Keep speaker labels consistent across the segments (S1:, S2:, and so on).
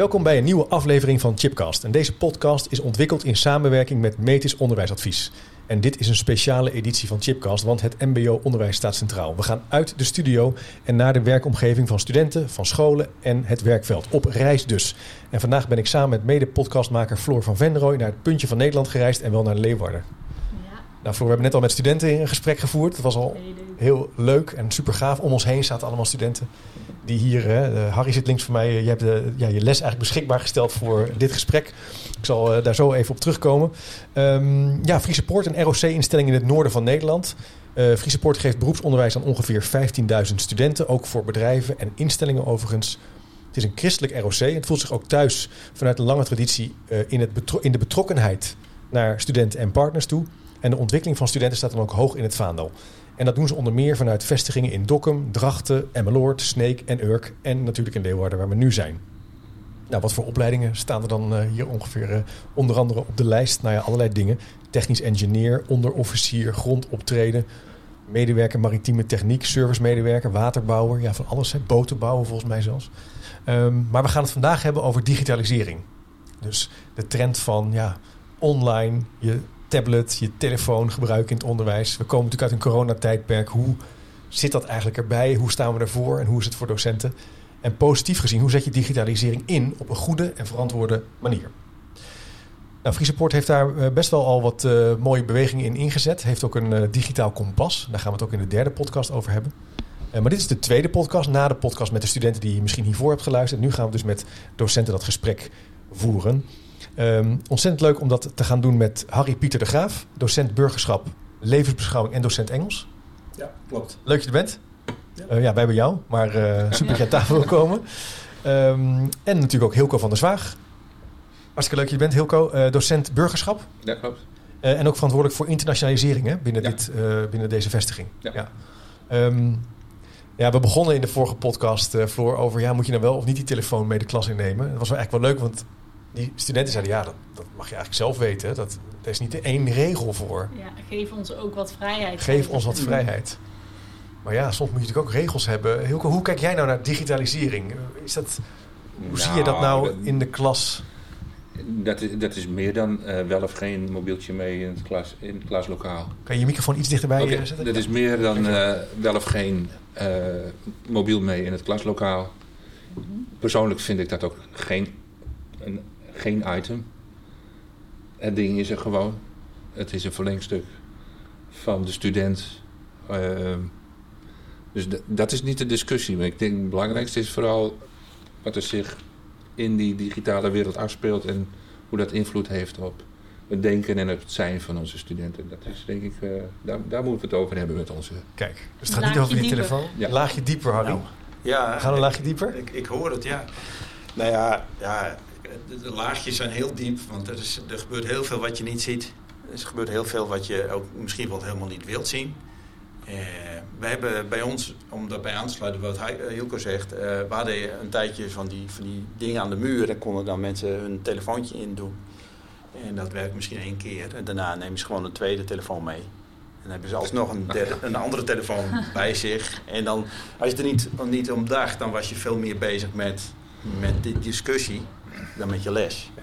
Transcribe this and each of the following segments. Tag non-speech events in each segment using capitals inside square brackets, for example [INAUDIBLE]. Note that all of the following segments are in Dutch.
S1: Welkom bij een nieuwe aflevering van Chipcast. En deze podcast is ontwikkeld in samenwerking met Metis Onderwijsadvies. En dit is een speciale editie van Chipcast, want het MBO-onderwijs staat centraal. We gaan uit de studio en naar de werkomgeving van studenten, van scholen en het werkveld. Op reis dus. En vandaag ben ik samen met mede-podcastmaker Floor van Venrooy naar het puntje van Nederland gereisd en wel naar Leeuwarden.
S2: Ja,
S1: Nou, we hebben net al met studenten een gesprek gevoerd. Het was al
S2: heel leuk.
S1: en super gaaf. Om ons heen zaten allemaal studenten die hier... Hè, Harry zit links van mij. Je hebt de, ja, je les eigenlijk beschikbaar gesteld voor [LAUGHS] dit gesprek. Ik zal eh, daar zo even op terugkomen. Ehm, ja, Friese Poort, een ROC-instelling in het noorden van Nederland. Eh Friese Poort geeft beroepsonderwijs aan ongeveer 15.000 studenten. Ook voor bedrijven en instellingen overigens. Het is een christelijk ROC. Het voelt zich ook thuis vanuit een lange traditie eh, in, het in de betrokkenheid naar studenten en partners toe. En de ontwikkeling van studenten staat dan ook hoog in het vaandel. En dat doen ze onder meer vanuit vestigingen in Dokkum, Drachten, Emmeloord, Sneek en Urk. En natuurlijk in Leeuwarden, waar we nu zijn. Nou, wat voor opleidingen staan er dan eh, hier ongeveer eh, onder andere op de lijst? Nou ja, allerlei dingen. Technisch engineer, onderofficier, grondoptreden, medewerker maritieme techniek, servicemedewerker, waterbouwer. Ja, van alles. Boten bouwen volgens mij zelfs. Ehm, maar we gaan het vandaag hebben over digitalisering. Dus de trend van ja, online, je tablet, je telefoon gebruiken in het onderwijs. We komen natuurlijk uit een coronatijdperk. Hoe zit dat eigenlijk erbij? Hoe staan we ervoor en hoe is het voor docenten? En positief gezien, hoe zet je digitalisering in op een goede en verantwoorde manier? Nou, Friese Poort heeft daar eh, best wel al wat eh, mooie bewegingen in ingezet. Heeft ook een eh, digitaal kompas. Daar gaan we het ook in de derde podcast over hebben. Maar dit is de tweede podcast, na de podcast met de studenten die je misschien hiervoor hebt geluisterd. Nu gaan we dus met docenten dat gesprek voeren. Ehm, ontzettend leuk om dat te gaan doen met Harry Pieter de Graaf, docent burgerschap, levensbeschouwing en docent Engels.
S3: Ja, klopt.
S1: Leuk dat je er bent.
S3: Ja.
S1: Eh, ja, wij hebben jou, maar eh, super dat je aan tafel wil komen. Ehm, en natuurlijk ook Hilco van der Zwaag. Hartstikke leuk dat je bent, Hilco. Eh, docent burgerschap.
S3: Ja, klopt.
S1: Eh, en ook verantwoordelijk voor internationalisering hè, binnen,
S3: Ja.
S1: dit, eh, binnen deze vestiging.
S3: Ja.
S1: Ehm, ja, we begonnen in de vorige podcast, eh Floor, over ja, moet je nou wel of niet die telefoon mee de klas innemen. Dat was wel eigenlijk wel leuk, want die studenten zeiden ja, dat, dat mag je eigenlijk zelf weten. Dat, er is niet de één regel voor.
S2: Ja, geef ons ook wat vrijheid.
S1: Geef ons wat vrijheid. Maar ja, soms moet je natuurlijk ook regels hebben. Hilke, hoe kijk jij nou naar digitalisering? Is dat, hoe zie je dat nou in de klas?
S3: Dat is, dat is meer dan eh, wel of geen mobieltje mee in het, klas, in het klaslokaal.
S1: Kan je je microfoon iets dichterbij eh, zetten?
S3: dat is meer dan eh, wel of geen eh, mobiel mee in het klaslokaal. Persoonlijk vind ik dat ook geen, een, geen item. Het ding is er gewoon. Het is een verlengstuk van de student. Ehm, dus dat is niet de discussie. Maar ik denk het belangrijkste is vooral wat er zich in die digitale wereld afspeelt en hoe dat invloed heeft op het denken en het zijn van onze studenten. Dat is denk ik, eh, daar, daar moeten we het over hebben met onze.
S1: Kijk, dus het gaat niet over je
S2: dieper.
S1: telefoon.
S3: Ja.
S1: Laagje dieper, Harry.
S4: Nou, Ja,
S1: We gaan een laagje dieper.
S4: Ik, ik hoor het, ja. Nou ja, ja de, de laagjes zijn heel diep, want er, is, er gebeurt heel veel wat je niet ziet. Er gebeurt heel veel wat je ook misschien wel helemaal niet wilt zien. Eh, we hebben bij ons, om daarbij aan te sluiten wat eh, Hilco zegt, eh, we hadden een tijdje van die, van die dingen aan de muur. Daar konden dan mensen hun telefoontje in doen. En dat werkt misschien één keer. En daarna nemen ze gewoon een tweede telefoon mee. En dan hebben ze alsnog een, derde, een andere telefoon [LAUGHS] bij zich. En dan, als je er niet, niet om dacht, dan was je veel meer bezig met, met die discussie dan met je les.
S1: Ja.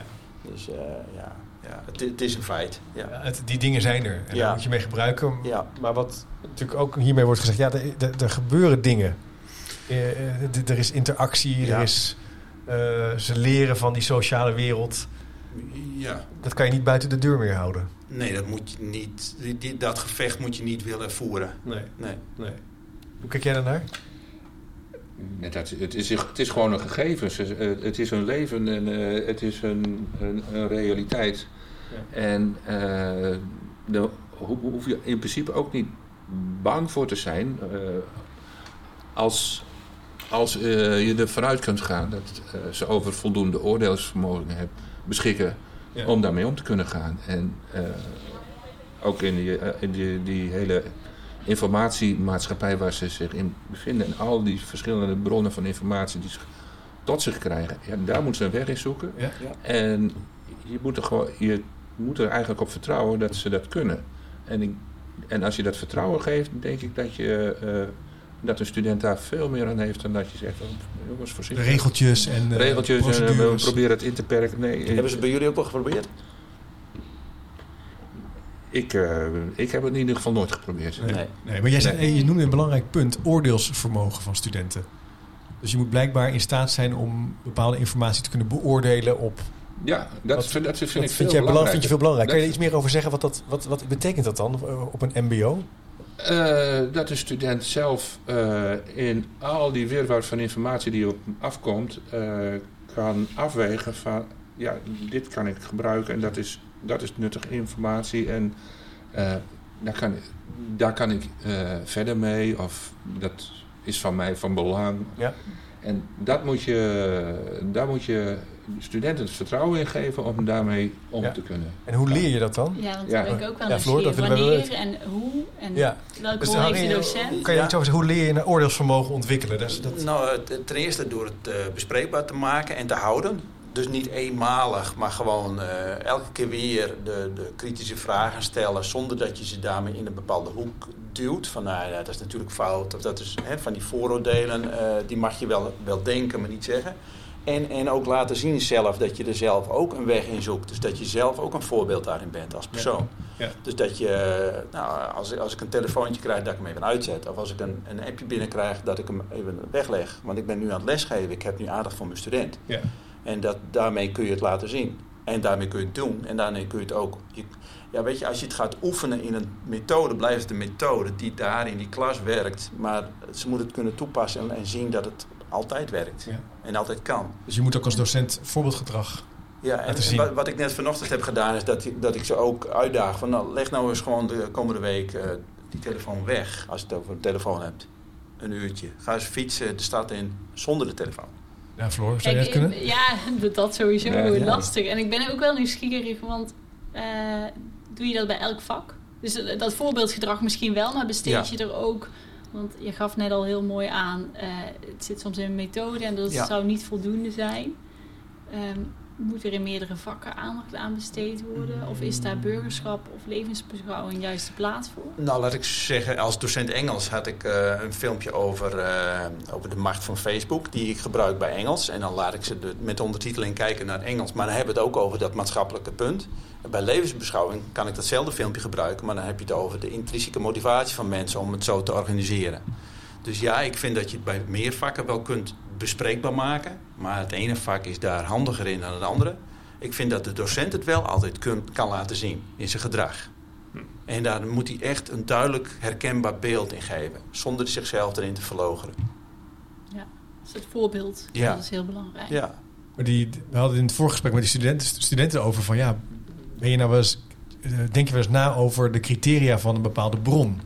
S4: Dus eh, ja, ja het, het is een feit. Ja.
S1: Ja, het, die dingen zijn er. En daar moet je mee gebruiken.
S4: Ja.
S1: Maar wat natuurlijk ook hiermee wordt gezegd, ja, er, gebeuren dingen. Eh, eh, er is interactie, er is eh, ze leren van die sociale wereld.
S4: ja.
S1: Dat kan je niet buiten de deur meer houden.
S4: Nee, dat, moet je niet, die, die- dat gevecht moet je niet willen voeren.
S1: Nee,
S4: Nee.
S1: nee. Hoe kijk jij daarnaar?
S3: Dat, het, is, het is gewoon een gegeven. Eh, Het is een leven en eh, het is een, een, een realiteit.
S1: Ja.
S3: En eh daar ho- hoef je in principe ook niet bang voor te zijn. als als je er vanuit kunt gaan dat ze over voldoende oordeelsvermogen hebben, beschikken
S1: Ja.
S3: om daarmee om te kunnen gaan. En ook in, die, in die, die hele informatiemaatschappij waar ze zich in bevinden en al die verschillende bronnen van informatie die ze tot zich krijgen, ja, daar moeten ze een weg in zoeken.
S1: Ja.
S3: En je moet, er gewoon, je moet er eigenlijk op vertrouwen dat ze dat kunnen. En, ik, en als je dat vertrouwen geeft, denk ik dat je eh, dat een student daar veel meer aan heeft dan dat je zegt, oh, jongens,
S1: De
S3: voorzichtig.
S1: regeltjes en de
S3: Regeltjes en eh, we proberen het in te perken. Nee,
S5: Hebben ze bij jullie ook wel geprobeerd?
S3: Ik, eh, ik heb het in ieder geval nooit geprobeerd.
S1: Nee.
S5: Nee.
S1: Nee, maar jij zei,
S2: Nee.
S1: je noemde een belangrijk punt, oordeelsvermogen van studenten. Dus je moet blijkbaar in staat zijn om bepaalde informatie te kunnen beoordelen op...
S3: Ja, dat,
S1: Wat-
S3: vind, dat vind ik
S1: vind,
S3: veel
S1: jij belang, vind je veel
S3: belangrijker.
S1: belangrijk? Kan je er iets meer over zeggen? Wat, dat, wat, wat betekent dat dan eh, op een mbo?
S3: Eh, dat de student zelf eh, in al die wirwar van informatie die op hem afkomt, eh, kan afwegen van ja, dit kan ik gebruiken en dat is, dat is nuttige informatie en eh, daar, kan, daar kan ik eh, verder mee of dat is van mij van belang.
S1: Ja.
S3: En dat moet je, daar moet je studenten het vertrouwen in geven om daarmee om
S1: Ja.
S3: te kunnen.
S1: En hoe leer je dat dan?
S2: Ja, want
S3: Ja.
S2: ben ik ook wel
S1: Ja, Floor, dat
S2: Wanneer en hoe en
S1: Ja.
S2: welke
S1: Dus
S2: rol heeft de docent?
S1: Kan je
S5: Ja.
S1: iets over zeggen? Hoe leer je een oordeelsvermogen ontwikkelen? Dat is, dat...
S5: Nou, het- ten eerste door het eh, bespreekbaar te maken en te houden. Dus niet eenmalig, maar gewoon eh, elke keer weer de, de kritische vragen stellen... zonder dat je ze daarmee in een bepaalde hoek duwt. Van, nou ja, dat is natuurlijk fout. Of dat is hè, van die vooroordelen, eh, die mag je wel, wel denken, maar niet zeggen. En, en ook laten zien zelf dat je er zelf ook een weg in zoekt. Dus dat je zelf ook een voorbeeld daarin bent als persoon.
S1: Ja.
S5: Dus dat je, nou, als, ik- als ik een telefoontje krijg, dat ik hem even uitzet. Of als ik een, een appje binnenkrijg, dat ik hem even wegleg. Want ik ben nu aan het lesgeven, ik heb nu aandacht voor mijn student.
S1: Ja.
S5: En dat, daarmee kun je het laten zien. En daarmee kun je het doen. En daarmee kun je het ook... Je, ja, weet je, als je het gaat oefenen in een methode, blijft het een methode die daar in die klas werkt. Maar ze moeten het kunnen toepassen en, en zien dat het altijd werkt.
S1: Ja.
S5: En altijd kan.
S1: Dus je moet ook als docent voorbeeldgedrag...
S5: Ja, en, wat, wat ik net vanochtend heb gedaan is dat, ik- dat ik ze ook uitdaag van nou, leg nou eens gewoon de komende week eh, die telefoon weg als je het over een telefoon hebt. Een uurtje. Ga eens fietsen de stad in zonder de telefoon.
S1: Ja, Floor, zou je dat kunnen?
S2: Ja, [LAUGHS] dat- dat sowieso
S3: Ja, ja.
S2: lastig. En ik ben ook wel nieuwsgierig, want eh, doe je dat bij elk vak? Dus eh, dat voorbeeldgedrag misschien wel, maar besteed
S5: Ja.
S2: je er ook... Want je gaf net al heel mooi aan, eh, het zit soms in een methode en dat
S5: Ja.
S2: zou niet voldoende zijn. Ehm, moet er in meerdere vakken aandacht aan besteed worden? Of is daar burgerschap of levensbeschouwing juist de plaats voor?
S5: Nou, laat ik zeggen, als docent Engels had ik eh, een filmpje over, eh, over de macht van Facebook, die ik gebruik bij Engels. En dan laat ik ze met de ondertiteling kijken naar Engels. Maar dan hebben we het ook over dat maatschappelijke punt. Bij levensbeschouwing kan ik datzelfde filmpje gebruiken, maar dan heb je het over de intrinsieke motivatie van mensen om het zo te organiseren. Dus ja, ik vind dat je het bij meer vakken wel kunt bespreekbaar maken. Maar het ene vak is daar handiger in dan het andere. Ik vind dat de docent het wel altijd kun- kan laten zien in zijn gedrag. En daar moet hij echt een duidelijk herkenbaar beeld in geven. Zonder zichzelf erin te verlogeren.
S2: Dus het voorbeeld,
S5: Ja.
S2: dat is heel belangrijk.
S5: Ja.
S1: Maar die, we hadden in het voorgesprek met die studenten, studenten over van ja, ben je nou wel eens, eh, denk je wel eens na over de criteria van een bepaalde bron?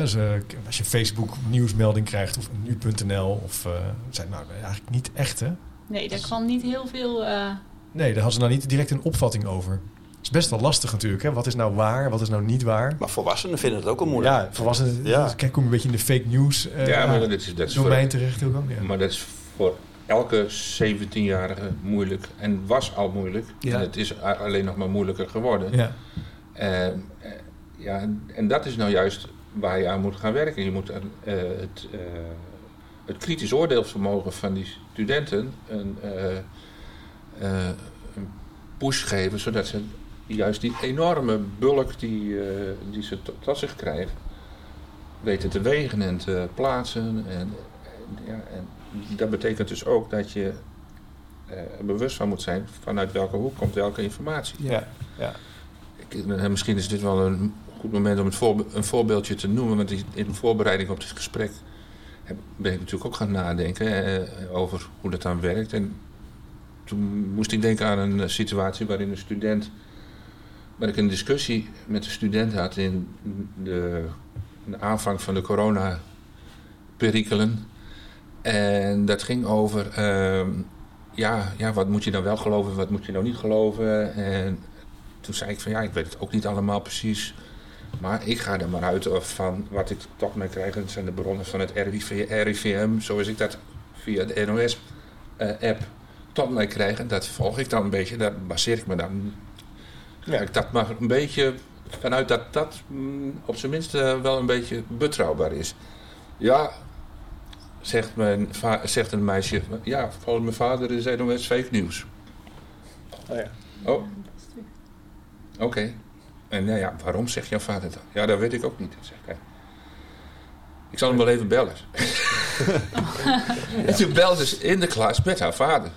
S1: Dus, eh, als je Facebook nieuwsmelding krijgt of nu.nl of eh, zijn nou eigenlijk niet echt hè?
S2: Nee, daar kwam niet heel veel... eh,
S1: Nee, daar hadden ze nou niet direct een opvatting over. Het is best wel lastig natuurlijk. Hè? Wat is nou waar, wat is nou niet waar?
S5: Maar volwassenen vinden het ook wel moeilijk.
S1: Ja, volwassenen.
S5: Ja.
S1: Kijk, kom je een beetje in de fake news eh,
S3: ja, maar dat is, dat is voor,
S1: domein terecht ook. Ja.
S3: Maar dat is voor elke 17-jarige moeilijk. En was al moeilijk.
S5: Ja.
S3: En het is alleen nog maar moeilijker geworden.
S1: ja.
S3: Ja, en dat is nou juist waar je aan moet gaan werken. Je moet aan, eh, het, eh, het kritisch oordeelsvermogen van die studenten een, eh, een push geven, zodat ze juist die enorme bulk die, die ze tot, tot zich krijgen, weten te wegen en te plaatsen. En, en, ja, en dat betekent dus ook dat je er bewust van moet zijn vanuit welke hoek komt welke informatie.
S1: Ja. ja.
S3: Ik, misschien is dit wel een goed moment om het een voorbeeldje te noemen. Want in de voorbereiding op dit gesprek heb- ben ik natuurlijk ook gaan nadenken eh, over hoe dat dan werkt. En toen moest ik denken aan een eh, situatie waarin een student. waar ik een discussie met de student had in de, in de aanvang van de corona-perikelen. En dat ging over. ehm, ja, ja, wat moet je dan wel geloven, wat moet je nou niet geloven? En toen zei ik van ja, ik weet het ook niet allemaal precies. Maar ik ga er maar uit van wat ik toch mee krijg. Dat zijn de bronnen van het RIV, RIVM, zoals ik dat via de NOS-app tot mij krijg. En dat volg ik dan een beetje, daar baseer ik me dan. Ja, ik dat maar een beetje vanuit dat dat mm, op zijn minst eh, wel een beetje betrouwbaar is. Ja, zegt, mijn zegt een meisje... Ja, volgens mijn vader is NOS fake nieuws.
S5: Oh ja.
S3: Oh, oké. En nou ja, waarom zegt jouw vader dat? Ja, dat weet ik ook niet. Zeg ik. Ik zal hem wel even bellen. [LAUGHS] en toen belde ze in de klas met haar vader.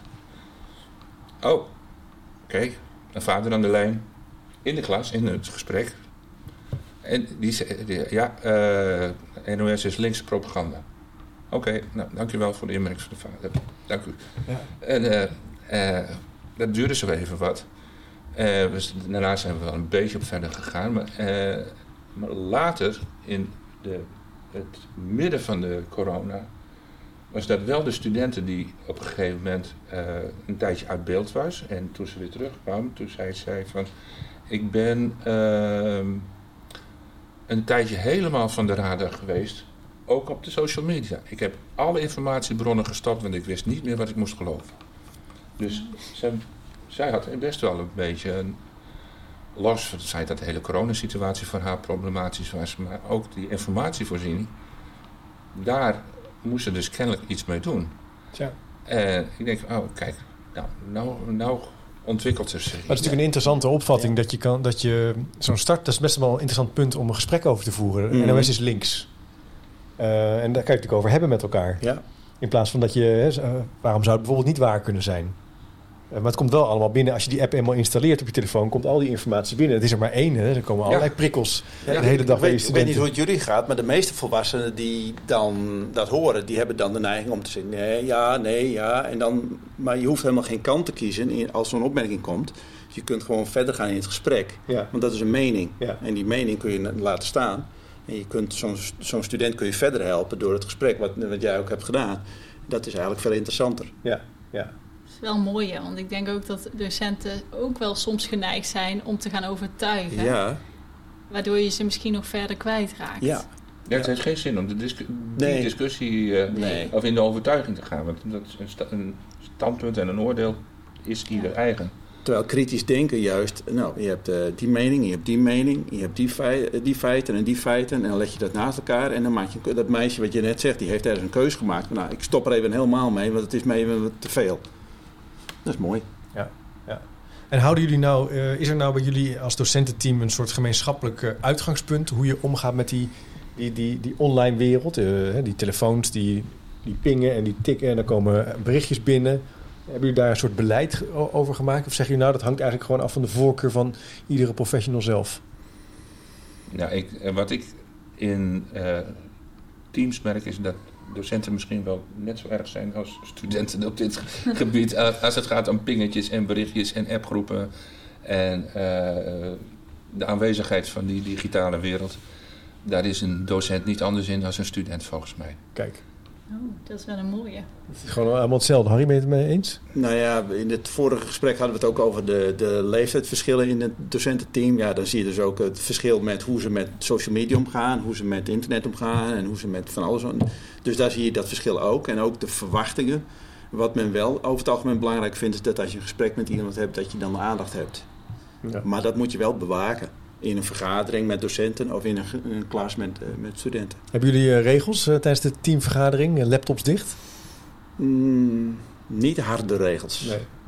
S3: Oh, oké. Een vader aan de lijn. In de klas, in het gesprek. En die zei, ja, eh, NOS is linkse propaganda. Oké, nou, dankjewel voor de inbreng van de vader. Dank u.
S1: Ja.
S3: En eh, eh, dat duurde zo even wat. We, daarna zijn we wel een beetje op verder gegaan. Maar, eh, maar later, in de, het midden van de corona, was dat wel de studenten die op een gegeven moment eh, een tijdje uit beeld was. En toen ze weer terugkwam, toen zei zij van... Ik ben ehm, een tijdje helemaal van de radar geweest. Ook op de social media. Ik heb alle informatiebronnen gestopt, want ik wist niet meer wat ik moest geloven. Dus zij, zij had best wel een beetje een... Los van het feit dat de hele coronasituatie voor haar problematisch was, maar ook die informatievoorziening, daar moest ze dus kennelijk iets mee doen.
S1: Tja.
S3: En ik denk, oh kijk, nou, nou, nou ontwikkelt ze zich.
S1: Maar het is natuurlijk een interessante opvatting dat je kan dat je zo'n start, dat is best wel een interessant punt om een gesprek over te voeren.
S5: Mhm.
S1: NOS is links. Eh, en daar kan je het natuurlijk over hebben met elkaar.
S5: Ja.
S1: In plaats van dat je, eh, waarom zou het bijvoorbeeld niet waar kunnen zijn? Eh, maar het komt wel allemaal binnen. Als je die app eenmaal installeert op je telefoon, komt al die informatie binnen. Het is er maar één. Hè. Er komen allerlei prikkels
S5: Ja,
S1: de hele dag
S5: ik
S1: bij je
S5: ik weet niet hoe het jullie gaat, maar de meeste volwassenen die dan dat horen, die hebben dan de neiging om te zeggen nee, ja, nee, ja. En dan, maar je hoeft helemaal geen kant te kiezen als zo'n opmerking komt. Dus je kunt gewoon verder gaan in het gesprek.
S1: Ja.
S5: Want dat is een mening. En die mening kun je laten staan. En je kunt zo'n zo'n student kun je verder helpen door het gesprek, wat, wat jij ook hebt gedaan. Dat is eigenlijk veel interessanter.
S1: Ja, ja.
S2: Wel mooi, hè, want ik denk ook dat docenten ook wel soms geneigd zijn om te gaan overtuigen.
S5: Ja,
S2: Waardoor je ze misschien nog verder kwijtraakt.
S5: ja.
S3: Ja, het heeft geen zin om de discu- die discussie eh,
S5: Nee.
S3: of in de overtuiging te gaan. Want dat is een, sta- een standpunt en een oordeel is ieder eigen.
S5: Terwijl kritisch denken juist, nou, je hebt eh, die mening, je hebt die mening, je hebt die, fei- eh, die feiten en die feiten. En dan leg je dat naast elkaar en dan maak je dat meisje wat je net zegt, die heeft ergens een keus gemaakt. Nou, ik stop er even helemaal mee, want het is me even te veel. Dat is mooi.
S1: En houden jullie nou, eh, is er nou bij jullie als docententeam een soort gemeenschappelijk eh, uitgangspunt hoe je omgaat met die, die, die, die online wereld? Eh, hè, die telefoons die, die pingen en die tikken en dan komen berichtjes binnen. Hebben jullie daar een soort beleid over gemaakt? Of zeggen jullie nou dat hangt eigenlijk gewoon af van de voorkeur van iedere professional zelf?
S3: Nou, ik, wat ik in eh, teams merk is dat docenten misschien wel net zo erg zijn als studenten op dit [LAUGHS] gebied. Als het gaat om pingetjes en berichtjes en appgroepen en eh, de aanwezigheid van die digitale wereld. Daar is een docent niet anders in dan een student volgens mij.
S1: Kijk,
S2: Oh, dat is wel een mooie.
S1: het is gewoon allemaal hetzelfde. Harry, ben je het mee eens?
S5: Nou ja, in het vorige gesprek hadden we het ook over de, de leeftijdsverschillen in het docententeam. Ja, dan zie je dus ook het verschil met hoe ze met social media omgaan, hoe ze met internet omgaan en hoe ze met van alles. Dus daar zie je dat verschil ook. En ook de verwachtingen. Wat men wel over het algemeen belangrijk vindt, is dat als je een gesprek met iemand hebt, dat je dan aandacht hebt.
S1: Ja.
S5: Maar dat moet je wel bewaken. In een vergadering met docenten of in een, een klas met, eh, met studenten.
S1: Hebben jullie eh, regels eh, tijdens de teamvergadering? Laptops dicht?
S5: Mm, niet harde regels.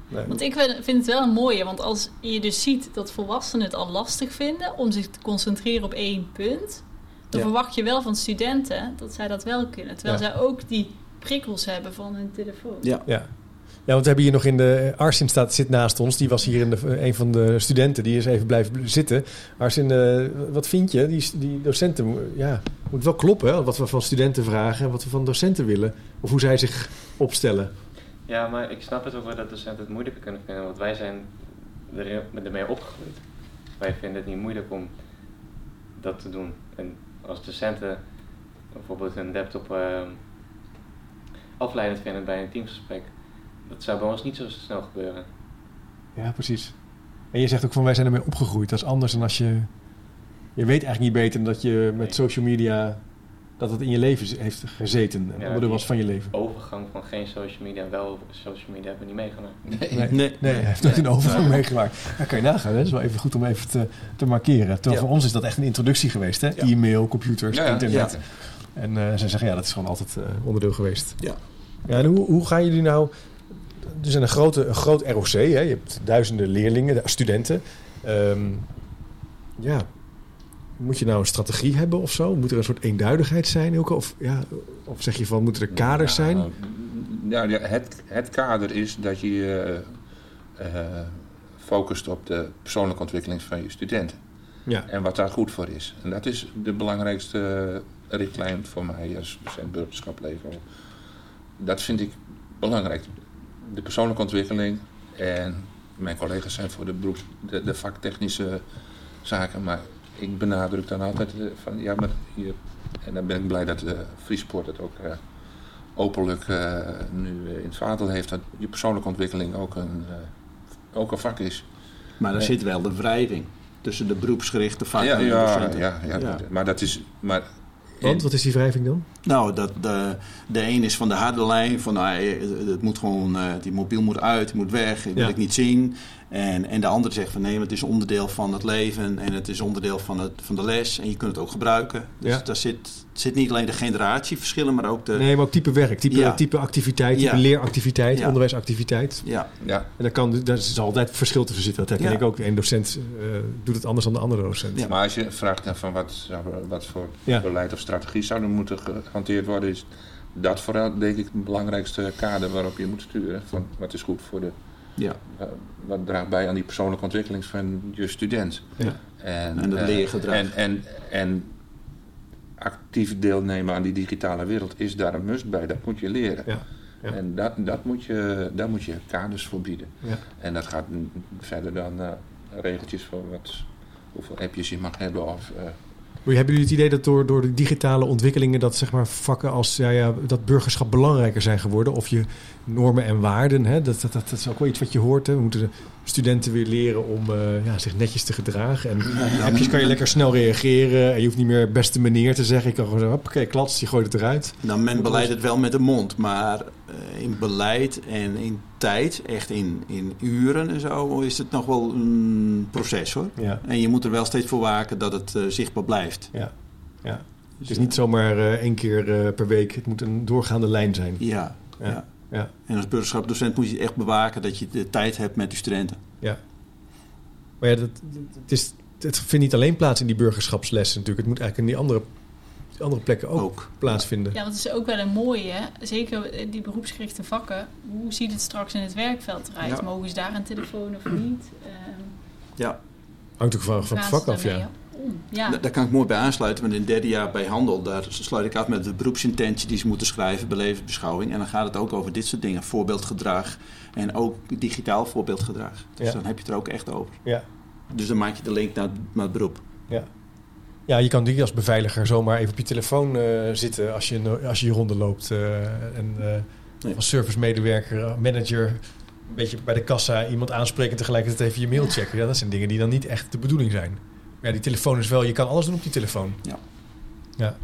S1: nee.
S2: Want ik vind vind het wel een mooie, want als je dus ziet dat volwassenen het al lastig vinden om zich te concentreren op één punt, dan
S5: Ja.
S2: verwacht je wel van studenten dat zij dat wel kunnen. Terwijl
S1: Ja.
S2: zij ook die prikkels hebben van hun telefoon.
S5: Ja.
S1: Ja. Ja, want we hebben hier nog in de... Arsin staat, zit naast ons. Die was hier in de, een van de studenten. Die is even blijven zitten. Arsin, eh, wat vind je? Die, die docenten... Ja, moet wel kloppen, hè? Wat we van studenten vragen... en wat we van docenten willen. Of hoe zij zich opstellen.
S6: Ja, maar ik snap het ook wel dat docenten het moeilijker kunnen vinden, want wij zijn er, ermee opgegroeid. Wij vinden het niet moeilijk om dat te doen. En als docenten bijvoorbeeld hun laptop eh, afleidend vinden bij een teamsgesprek, dat zou bij ons niet zo snel gebeuren.
S1: Ja, precies. En je zegt ook van wij zijn ermee opgegroeid. Dat is anders dan als je... Je weet eigenlijk niet beter dan dat je met
S6: Nee.
S1: social media... dat het in je leven heeft gezeten. Een
S6: Ja,
S1: onderdeel was van je leven.
S6: Overgang van geen social media, wel social media hebben we niet meegemaakt.
S1: Nee,
S5: Nee.
S1: nee, hij heeft nooit een overgang meegemaakt. Ja, kan je nagaan, hè? dat is wel even goed om even te, te markeren. Terwijl
S5: Ja.
S1: voor ons is dat echt een introductie geweest. Hè?
S5: Ja.
S1: E-mail, computers,
S3: Ja, ja.
S1: internet. En eh, zij zeggen, ja, dat is gewoon altijd eh, onderdeel geweest.
S5: Ja.
S1: ja en hoe, hoe gaan jullie nou... Er zijn een, grote, een groot ROC, hè? je hebt duizenden leerlingen, studenten. Ehm, ja, moet je nou een strategie hebben of zo? Moet er een soort eenduidigheid zijn? Ook? Of, ja, of zeg je van, moeten er kaders
S3: Ja,
S1: zijn?
S3: Ja, ja, het, het kader is dat je je eh, eh, focust op de persoonlijke ontwikkeling van je studenten.
S1: Ja.
S3: En wat daar goed voor is. En dat is de belangrijkste richtlijn voor mij als docent burgerschap. Dat vind ik belangrijk. De persoonlijke ontwikkeling en mijn collega's zijn voor de, beroep, de, de vaktechnische zaken. Maar ik benadruk dan altijd eh, van ja, maar je, en dan ben ik blij dat de Friesport het ook eh, openlijk eh, nu eh, in het vaandel heeft. Dat je persoonlijke ontwikkeling ook een, eh, ook een vak is.
S5: Maar daar zit wel de wrijving tussen de beroepsgerichte vakken
S3: ja,
S5: en de
S3: ja, ja, Ja. maar dat is. Maar
S1: Want, wat is die wrijving dan?
S5: Nou, dat de, de een is van de harde lijn, van nou, eh, het moet gewoon, eh, die mobiel moet uit, moet weg, die wil
S1: Ja.
S5: ik niet zien. En, en de andere zegt van nee, maar het is onderdeel van het leven en het is onderdeel van, het, van de les en je kunt het ook gebruiken. Dus
S1: Ja.
S5: daar zit, zit niet alleen de generatieverschillen, maar ook de...
S1: Nee, maar ook type werk, type,
S5: Ja.
S1: type activiteit, type
S5: Ja.
S1: leeractiviteit,
S5: Ja.
S1: onderwijsactiviteit.
S5: Ja,
S3: ja,
S1: En daar, kan, daar is altijd verschil tussen zitten. Dat herken
S5: Ja.
S1: ik ook. Een docent eh, doet het anders dan de andere docent.
S5: Ja.
S3: maar als je vraagt naar van wat, wat voor
S1: Ja.
S3: beleid of strategie zou er moeten gehanteerd worden, is dat vooral denk ik het belangrijkste kader waarop je moet sturen. Van wat is goed voor de.
S5: Ja.
S3: wa- Wat draagt bij aan die persoonlijke ontwikkeling van je student.
S1: Ja.
S3: En,
S5: En het
S3: eh,
S5: leergedrag.
S3: En, en, en actief deelnemen aan die digitale wereld is daar een must bij. Dat moet je leren.
S1: Ja, ja.
S3: En dat, dat moet je, daar moet je kaders voor bieden.
S1: Ja.
S3: En dat gaat verder dan eh, regeltjes voor wat, hoeveel appjes je mag hebben. Of, eh,
S1: Maar hebben jullie het idee dat door, door de digitale ontwikkelingen... dat zeg maar, vakken als ja, ja, dat burgerschap belangrijker zijn geworden? Of je normen en waarden, hè? Dat, dat, dat, dat is ook wel iets wat je hoort. Hè? We moeten de studenten weer leren om eh, ja, zich netjes te gedragen. En appjes kan je lekker snel reageren. En je hoeft niet meer beste meneer te zeggen. Je kan gewoon zeggen, oké, klats, je gooit het eruit.
S5: Nou, men beleidt het wel met de mond, maar eh, in beleid en in tijd, echt in, in uren en zo, is het nog wel een proces hoor.
S1: Ja,
S5: En je moet er wel steeds voor waken dat het eh, zichtbaar blijft.
S1: ja, ja.
S5: Dus,
S1: Het is niet zomaar eh, één keer eh, per week. Het moet een doorgaande lijn zijn.
S5: Ja,
S1: Ja.
S5: ja.
S1: Ja.
S5: En als burgerschapdocent moet je echt bewaken dat je de tijd hebt met de studenten.
S1: Maar ja, dat, het, is, het vindt niet alleen plaats in die burgerschapslessen natuurlijk. Het moet eigenlijk in die andere, andere plekken ook,
S5: Ook.
S1: plaatsvinden.
S2: Ja, dat is ook wel een mooie. Zeker eh, die beroepsgerichte vakken. Hoe ziet het straks in het werkveld eruit?
S5: Ja.
S2: Mogen ze daar een telefoon of niet? Ehm,
S5: Ja,
S1: Hangt ook van, van het vak af, ja.
S2: Ja,
S5: Da- daar kan ik mooi bij aansluiten. Want in het derde jaar bij handel, daar sluit ik af met de beroepsintentie die ze moeten schrijven bij levensbeschouwing. En dan gaat het ook over dit soort dingen. Voorbeeldgedrag en ook digitaal voorbeeldgedrag. Dus
S1: Ja.
S5: dan heb je het er ook echt over.
S1: Ja.
S5: Dus dan maak je de link naar, naar het beroep.
S1: Ja, je kan niet als beveiliger zomaar even op je telefoon eh, zitten als je, als je je ronde loopt. eh, en eh, als servicemedewerker, manager, een beetje bij de kassa iemand aanspreken en tegelijkertijd even je mail checken. Ja, dat zijn dingen die dan niet echt de bedoeling zijn. Maar ja, die telefoon is wel, je kan alles doen op die telefoon.
S5: Ja.
S1: ja.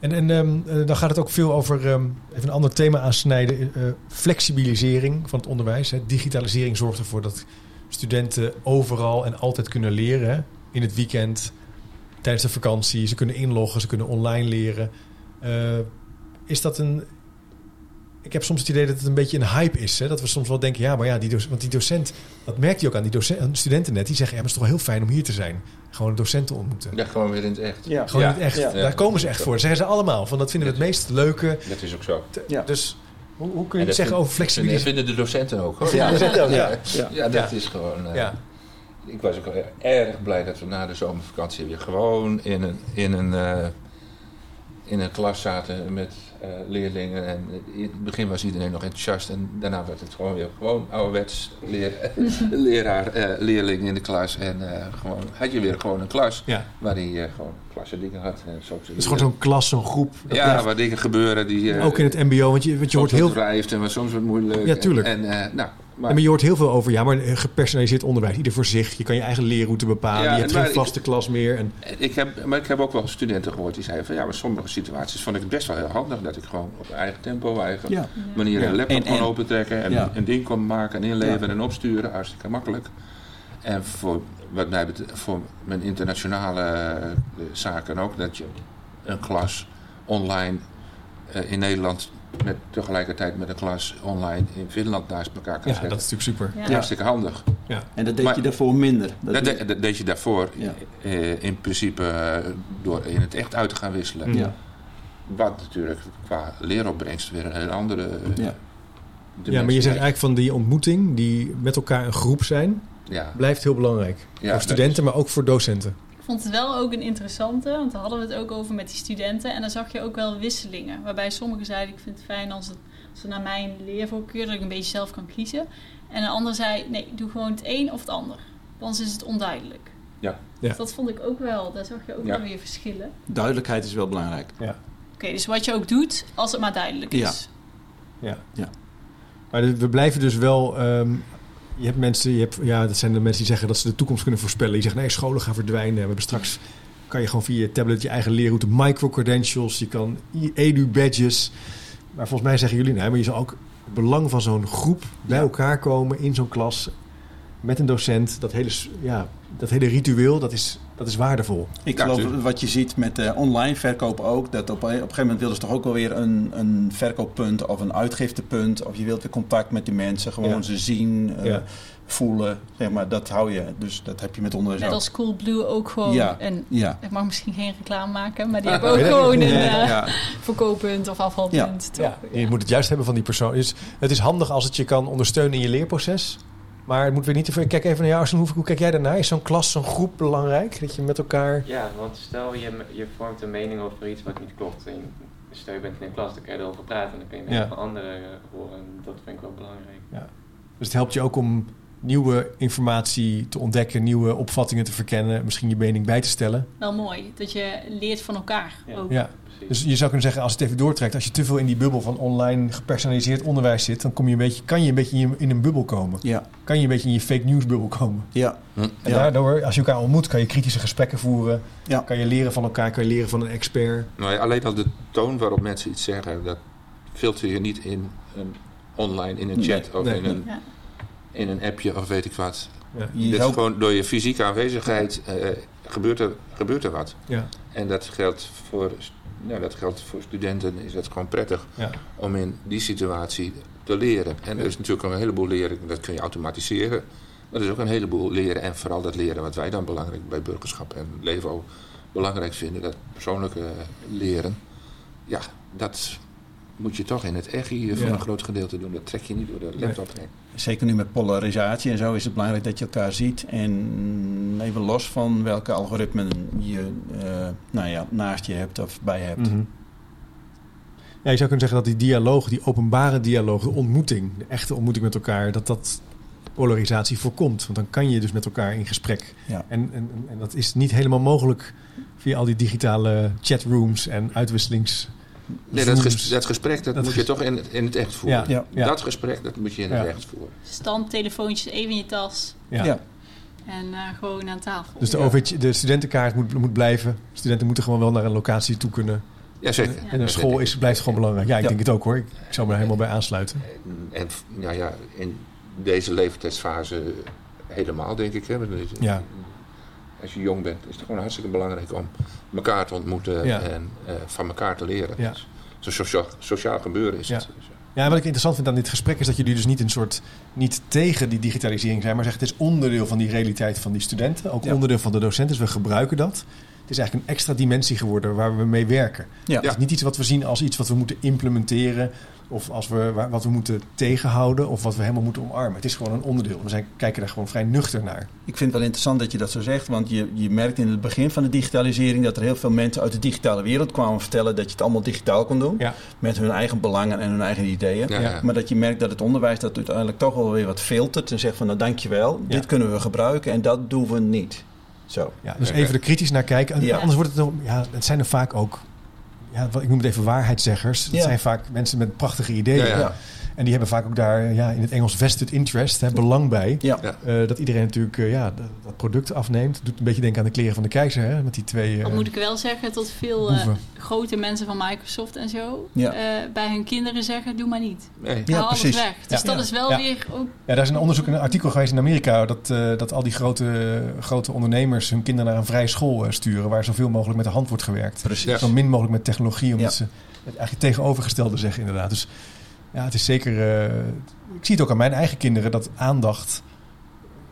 S1: En, en ehm, eh, dan gaat het ook veel over, ehm, even een ander thema aansnijden, flexibilisering van het onderwijs. Hè. Digitalisering zorgt ervoor dat studenten overal en altijd kunnen leren. Hè. In het weekend, tijdens de vakantie, ze kunnen inloggen, ze kunnen online leren. Eh, is dat een. Ik heb soms het idee dat het een beetje een hype is. Hè? Dat we soms wel denken, ja, maar ja, die docent, want die docent, dat merkt hij ook aan die docent, aan studenten net. Die zeggen, ja, maar het is toch heel fijn om hier te zijn. Gewoon docenten ontmoeten.
S3: ja, gewoon weer in het echt.
S5: Ja.
S1: Gewoon
S3: Ja.
S1: in het echt.
S5: Ja.
S1: Daar komen ze echt voor. Dat zeggen ze allemaal. Van dat vinden we het meest leuke.
S3: Dat is ook zo.
S5: Ja.
S1: Dus hoe, hoe kun je het
S3: dat
S1: zeggen
S3: vind-
S1: over
S3: En dat vinden de docenten ook hoor.
S1: Ja, ook, ja.
S5: Ja.
S3: Ja, dat
S1: Ja.
S3: is gewoon. eh,
S1: Ja,
S3: Ik was ook erg blij dat we na de zomervakantie weer gewoon in een, in een, eh, in een klas zaten met eh, leerlingen. En in het begin was iedereen nog enthousiast en daarna werd het gewoon weer gewoon ouderwets leer, [LAUGHS] leraar, eh, leerling in de klas. En eh, gewoon, had je weer gewoon een klas
S1: ja.
S3: waar hij eh, gewoon klasse dingen had. En zo,
S1: Het is gewoon zo'n klas, zo'n groep.
S3: Ja, waar dingen gebeuren die... eh,
S1: ook in het mbo. Want je, want je
S3: soms
S1: hoort heel
S3: wat wrijft en wat soms wat moeilijk.
S1: Ja, tuurlijk.
S3: En, en, eh, nou, maar,
S1: Ja, maar je hoort heel veel over, ja, maar eh, gepersonaliseerd onderwijs. Ieder voor zich. Je kan je eigen leerroute bepalen.
S3: Ja,
S1: je hebt geen
S3: ik-
S1: vaste klas meer. En,
S3: Ik heb, maar ik heb ook wel studenten gehoord die zeiden van ja, maar sommige situaties vond ik het best wel heel handig dat ik gewoon op eigen tempo, eigen
S5: Ja.
S3: manier
S5: Ja.
S3: een laptop
S5: en-
S3: opentrekken en
S5: Ja.
S3: een ding kon maken en inleveren
S5: Ja.
S3: en opsturen, hartstikke makkelijk. En voor, wat mij betreft, voor mijn internationale eh, zaken ook, dat je een klas online eh, in Nederland met, tegelijkertijd met een klas online in Finland naast elkaar kan
S1: Ja,
S3: zetten.
S1: dat is natuurlijk super.
S2: Ja.
S3: Hartstikke handig.
S5: En dat deed
S3: Maar-
S5: je daarvoor minder. Dat
S3: Dat,
S5: deed-
S3: de- dat deed je daarvoor
S5: Ja.
S3: eh, in principe eh, door in het echt uit te gaan wisselen.
S5: Ja.
S3: Wat natuurlijk qua leeropbrengst weer een hele andere eh,
S5: Ja.
S1: Ja, maar je zegt eigenlijk van die ontmoeting, die met elkaar een groep zijn,
S3: Ja,
S1: blijft heel belangrijk.
S3: ja,
S1: voor studenten, maar ook voor docenten.
S2: Ik vond het wel ook een interessante, want daar hadden we het ook over met die studenten. En dan zag je ook wel wisselingen. Waarbij sommigen zeiden, ik vind het fijn als het, als het naar mijn leervoorkeur, dat ik een beetje zelf kan kiezen. En een ander zei, nee, doe gewoon het een of het ander. Anders is het onduidelijk.
S3: Ja.
S1: Ja.
S2: Dus dat vond ik ook wel, daar zag je ook
S3: Ja.
S2: wel weer verschillen.
S5: Duidelijkheid is wel belangrijk.
S2: Oké, dus wat je ook doet, als het maar duidelijk is.
S1: Maar de- we blijven dus wel. ehm, je hebt mensen, je hebt, ja, dat zijn de mensen die zeggen dat ze de toekomst kunnen voorspellen. Die zeggen nee, scholen gaan verdwijnen. We hebben straks kan je gewoon via je tablet je eigen leerroute, micro-credentials, je kan edu-badges. Maar volgens mij zeggen jullie, nee, maar je zal ook het belang van zo'n groep bij elkaar komen in zo'n klas met een docent. Dat hele, ja, dat hele ritueel, dat is, dat is waardevol.
S5: Ik
S3: Ja,
S5: geloof
S3: tuurlijk.
S5: wat je ziet met eh, online verkoop ook. Dat op, een- op een gegeven moment willen ze toch ook wel weer een, een verkooppunt of een uitgiftepunt. Of je wilt weer contact met die mensen. Gewoon
S1: Ja.
S5: ze zien, eh,
S1: Ja.
S5: voelen. Zeg maar, dat hou je. Dus dat heb je met onderwijs
S2: Net als Coolblue ook gewoon
S5: Ja. Ja.
S2: Ik mag misschien geen reclame maken, maar die [LAUGHS] hebben ook gewoon een eh, verkooppunt of afvalpunt. toch?
S1: Ja, je moet het juist hebben van die persoon. Dus het is handig als het je kan ondersteunen in je leerproces. Maar het moet weer niet te veel. Kijk even naar jou. Arsen. Hoe, hoe kijk jij daarnaar? Is zo'n klas, zo'n groep belangrijk? Dat je met elkaar.
S6: Ja, want stel je, je vormt een mening over iets wat niet klopt. En stel je bent in een klas, dan kan je erover praten en dan kun je mening
S1: Ja.
S6: van anderen horen. En dat vind ik wel belangrijk.
S1: Dus het helpt je ook om nieuwe informatie te ontdekken, nieuwe opvattingen te verkennen, misschien je mening bij te stellen.
S2: Wel mooi, dat je leert van elkaar
S6: Ja.
S2: ook.
S1: Ja.
S6: Precies.
S1: Dus je zou kunnen zeggen, als het even doortrekt, als je te veel in die bubbel van online gepersonaliseerd onderwijs zit, dan kom je een beetje, kan je een beetje in, je- in een bubbel komen.
S5: Ja.
S1: Kan je een beetje in je fake news bubbel komen.
S5: Ja.
S3: Hm.
S1: En
S5: Ja.
S1: daardoor, als je elkaar ontmoet, kan je kritische gesprekken voeren.
S5: Ja.
S1: Kan je leren van elkaar, kan je leren van een expert.
S3: Nou ja, alleen al de toon waarop mensen iets zeggen, dat filter je niet in een online, in een
S5: Nee.
S3: chat of
S1: Nee.
S3: in, een,
S2: Ja.
S3: In een appje of weet ik wat.
S1: Ja.
S5: Je
S3: Dit is
S5: helpt-
S3: gewoon door je fysieke aanwezigheid eh, gebeurt, er, gebeurt er wat.
S1: Ja.
S3: En dat geldt voor, nou, dat geldt voor studenten, is dat gewoon prettig
S1: Ja.
S3: om in die situatie te leren. En er is natuurlijk ook een heleboel leren, dat kun je automatiseren. Maar er is ook een heleboel leren en vooral dat leren wat wij dan belangrijk bij burgerschap en leven ook belangrijk vinden, dat persoonlijke leren. Ja, dat moet je toch in het echt hier voor
S1: Ja.
S3: een groot gedeelte doen. Dat trek je niet door de laptop heen.
S5: Zeker nu met polarisatie en zo is het belangrijk dat je elkaar ziet. En even los van welke algoritmen je eh, nou ja, naast je hebt of bij hebt.
S1: Mhm. Ja, je zou kunnen zeggen dat die dialoog, die openbare dialoog, de ontmoeting, de echte ontmoeting met elkaar, dat dat polarisatie voorkomt. Want dan kan je dus met elkaar in gesprek.
S5: Ja.
S1: En, en, en dat is niet helemaal mogelijk via al die digitale chatrooms en uitwisselings.
S3: Nee, dat, ges- dat gesprek dat
S1: Dat
S3: moet je toch in, in het echt voeren.
S1: Ja,
S5: Ja.
S1: ja.
S3: Dat gesprek dat moet je in het
S1: Ja.
S3: echt voeren.
S2: Standtelefoontjes even in je tas
S1: Ja.
S5: Ja.
S2: en eh, gewoon aan tafel.
S1: Dus de,
S5: Ja.
S1: OV, de studentenkaart moet, moet blijven. Studenten moeten gewoon wel naar een locatie toe kunnen.
S2: Ja.
S1: En een school is, blijft gewoon belangrijk. Ja, ik
S5: Ja.
S1: denk het ook hoor. Ik, ik zou me er helemaal bij aansluiten.
S3: En, en nou ja, in deze leeftijdsfase helemaal, denk ik. Hè.
S1: Ja.
S3: Als je jong bent, is het gewoon hartstikke belangrijk om elkaar te ontmoeten
S1: Ja.
S3: en eh, van elkaar te leren.
S1: Ja.
S3: Dus Zo'n sociaal, sociaal gebeuren is
S1: Ja.
S3: het.
S1: Ja, en wat ik interessant vind aan dit gesprek is dat jullie dus niet een soort niet tegen die digitalisering zijn, maar zeggen het is onderdeel van die realiteit van die studenten, ook
S5: Ja.
S1: onderdeel van de docenten. Dus we gebruiken dat. Het is eigenlijk een extra dimensie geworden waar we mee werken.
S5: Ja.
S1: Het is niet iets wat we zien als iets wat we moeten implementeren of als we, wa- wat we moeten tegenhouden of wat we helemaal moeten omarmen. Het is gewoon een onderdeel. We zijn, kijken daar gewoon vrij nuchter naar.
S5: Ik vind het wel interessant dat je dat zo zegt, want je, je merkt in het begin van de digitalisering dat er heel veel mensen uit de digitale wereld kwamen vertellen dat je het allemaal digitaal kon doen.
S1: Ja.
S5: Met hun eigen belangen en hun eigen ideeën.
S3: Ja.
S5: Maar dat je merkt dat het onderwijs dat uiteindelijk toch wel weer wat filtert en zegt van nou dankjewel,
S1: Ja.
S5: dit kunnen we gebruiken en dat doen we niet. Zo.
S1: Ja, dus even er kritisch naar kijken. Anders wordt het, nog- ja, het zijn er vaak ook, ja, ik noem het even waarheidszeggers.
S5: Ja.
S1: zijn vaak mensen met prachtige ideeën.
S3: Ja.
S1: En die hebben vaak ook daar ja, in het Engels vested interest, hè, belang bij.
S5: Ja.
S3: Ja.
S1: Eh, dat iedereen natuurlijk eh, ja, dat, product afneemt. Doet een beetje denken aan de kleren van de keizer, hè, met die twee
S2: Al moet ik wel zeggen tot veel eh, grote mensen van Microsoft en zo
S5: Ja.
S2: eh, bij hun kinderen zeggen: doe maar niet.
S3: Nee.
S5: Ja,
S2: Haal alles
S5: precies.
S2: weg. Dus
S1: Ja.
S2: dat
S1: Ja.
S2: is wel
S1: Ja.
S2: weer ook.
S1: Ja, daar is een onderzoek, een artikel geweest in Amerika... dat, eh, dat al die grote, grote ondernemers hun kinderen naar een vrije school sturen... waar zoveel mogelijk met de hand wordt gewerkt.
S5: Precies.
S1: Zo min mogelijk met technologie, omdat
S5: Ja.
S1: ze het eigenlijk tegenovergestelde zeggen inderdaad. Dus ja, het is zeker... eh, ik zie het ook aan mijn eigen kinderen, dat aandacht...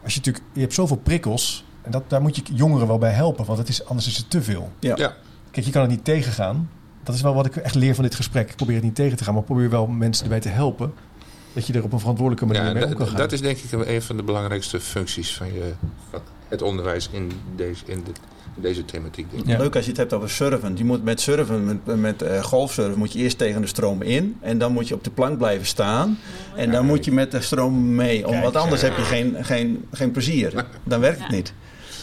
S1: Als je natuurlijk... Je hebt zoveel prikkels... En dat, daar moet je jongeren wel bij helpen, want het is, anders is het te veel.
S5: Ja.
S3: Ja.
S1: Kijk, je kan het niet tegengaan. Dat is wel wat ik echt leer van dit gesprek. Ik probeer het niet tegen te gaan, maar probeer wel mensen erbij te helpen. Dat je er op een verantwoordelijke manier
S3: Ja,
S1: mee om
S3: dat-
S1: kan gaan.
S3: dat is denk ik een van de belangrijkste functies van, je, van het onderwijs in deze, in de, in deze thematiek. denk ik.
S1: Ja.
S5: Leuk als je het hebt over surfen. Je moet met surfen, met, met eh, golfsurfen, moet je eerst tegen de stroom in. En dan moet je op de plank blijven staan. En dan moet je met de stroom mee. Om, want anders
S2: ja.
S5: heb je geen, geen, geen plezier. Dan werkt het
S2: Ja.
S5: niet.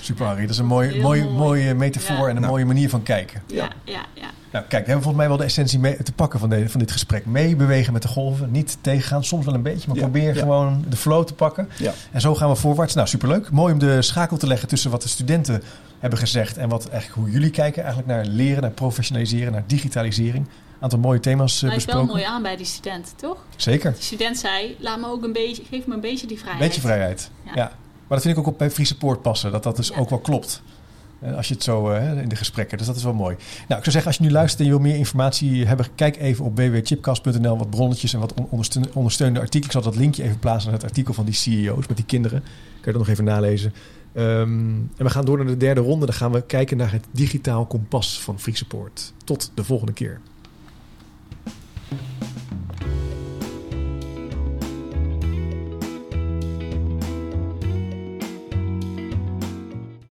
S1: Super Harry, dat is een mooie, mooie,
S2: mooi.
S1: mooie metafoor
S2: Ja.
S1: en een
S5: Nou.
S1: mooie manier van kijken.
S2: Ja, ja, ja.
S1: Nou, kijk, we hebben volgens mij wel de essentie mee te pakken van, de, van dit gesprek. Meebewegen met de golven, niet tegengaan, soms wel een beetje, maar
S5: Ja,
S1: probeer
S5: ja.
S1: gewoon de flow te pakken.
S5: Ja.
S1: En zo gaan we voorwaarts. Nou, superleuk. Mooi om de schakel te leggen tussen wat de studenten hebben gezegd en wat eigenlijk hoe jullie kijken eigenlijk naar leren, naar professionaliseren, naar digitalisering. Een aantal mooie thema's eh,
S2: Lijkt wel
S1: besproken.
S2: mooi aan bij die student, toch?
S1: Zeker.
S2: De student zei: laat me ook een beetje, geef me een beetje die vrijheid.
S1: Beetje vrijheid. Ja. Maar dat vind ik ook op bij Friese Poort passen. Dat dat dus ook wel klopt. Eh, Als je het zo eh, in de gesprekken. Dus dat is wel mooi. Nou, ik zou zeggen, als je nu luistert en je wil meer informatie hebben, kijk even op www.chipcast.nl wat bronnetjes en wat on- ondersteun- ondersteunende artikelen. Ik zal dat linkje even plaatsen naar het artikel van die CEO's met die kinderen. Kun je dat nog even nalezen. Ehm, en we gaan door naar de derde ronde. Dan gaan we kijken naar het digitaal kompas van Friese Poort. Tot de volgende keer.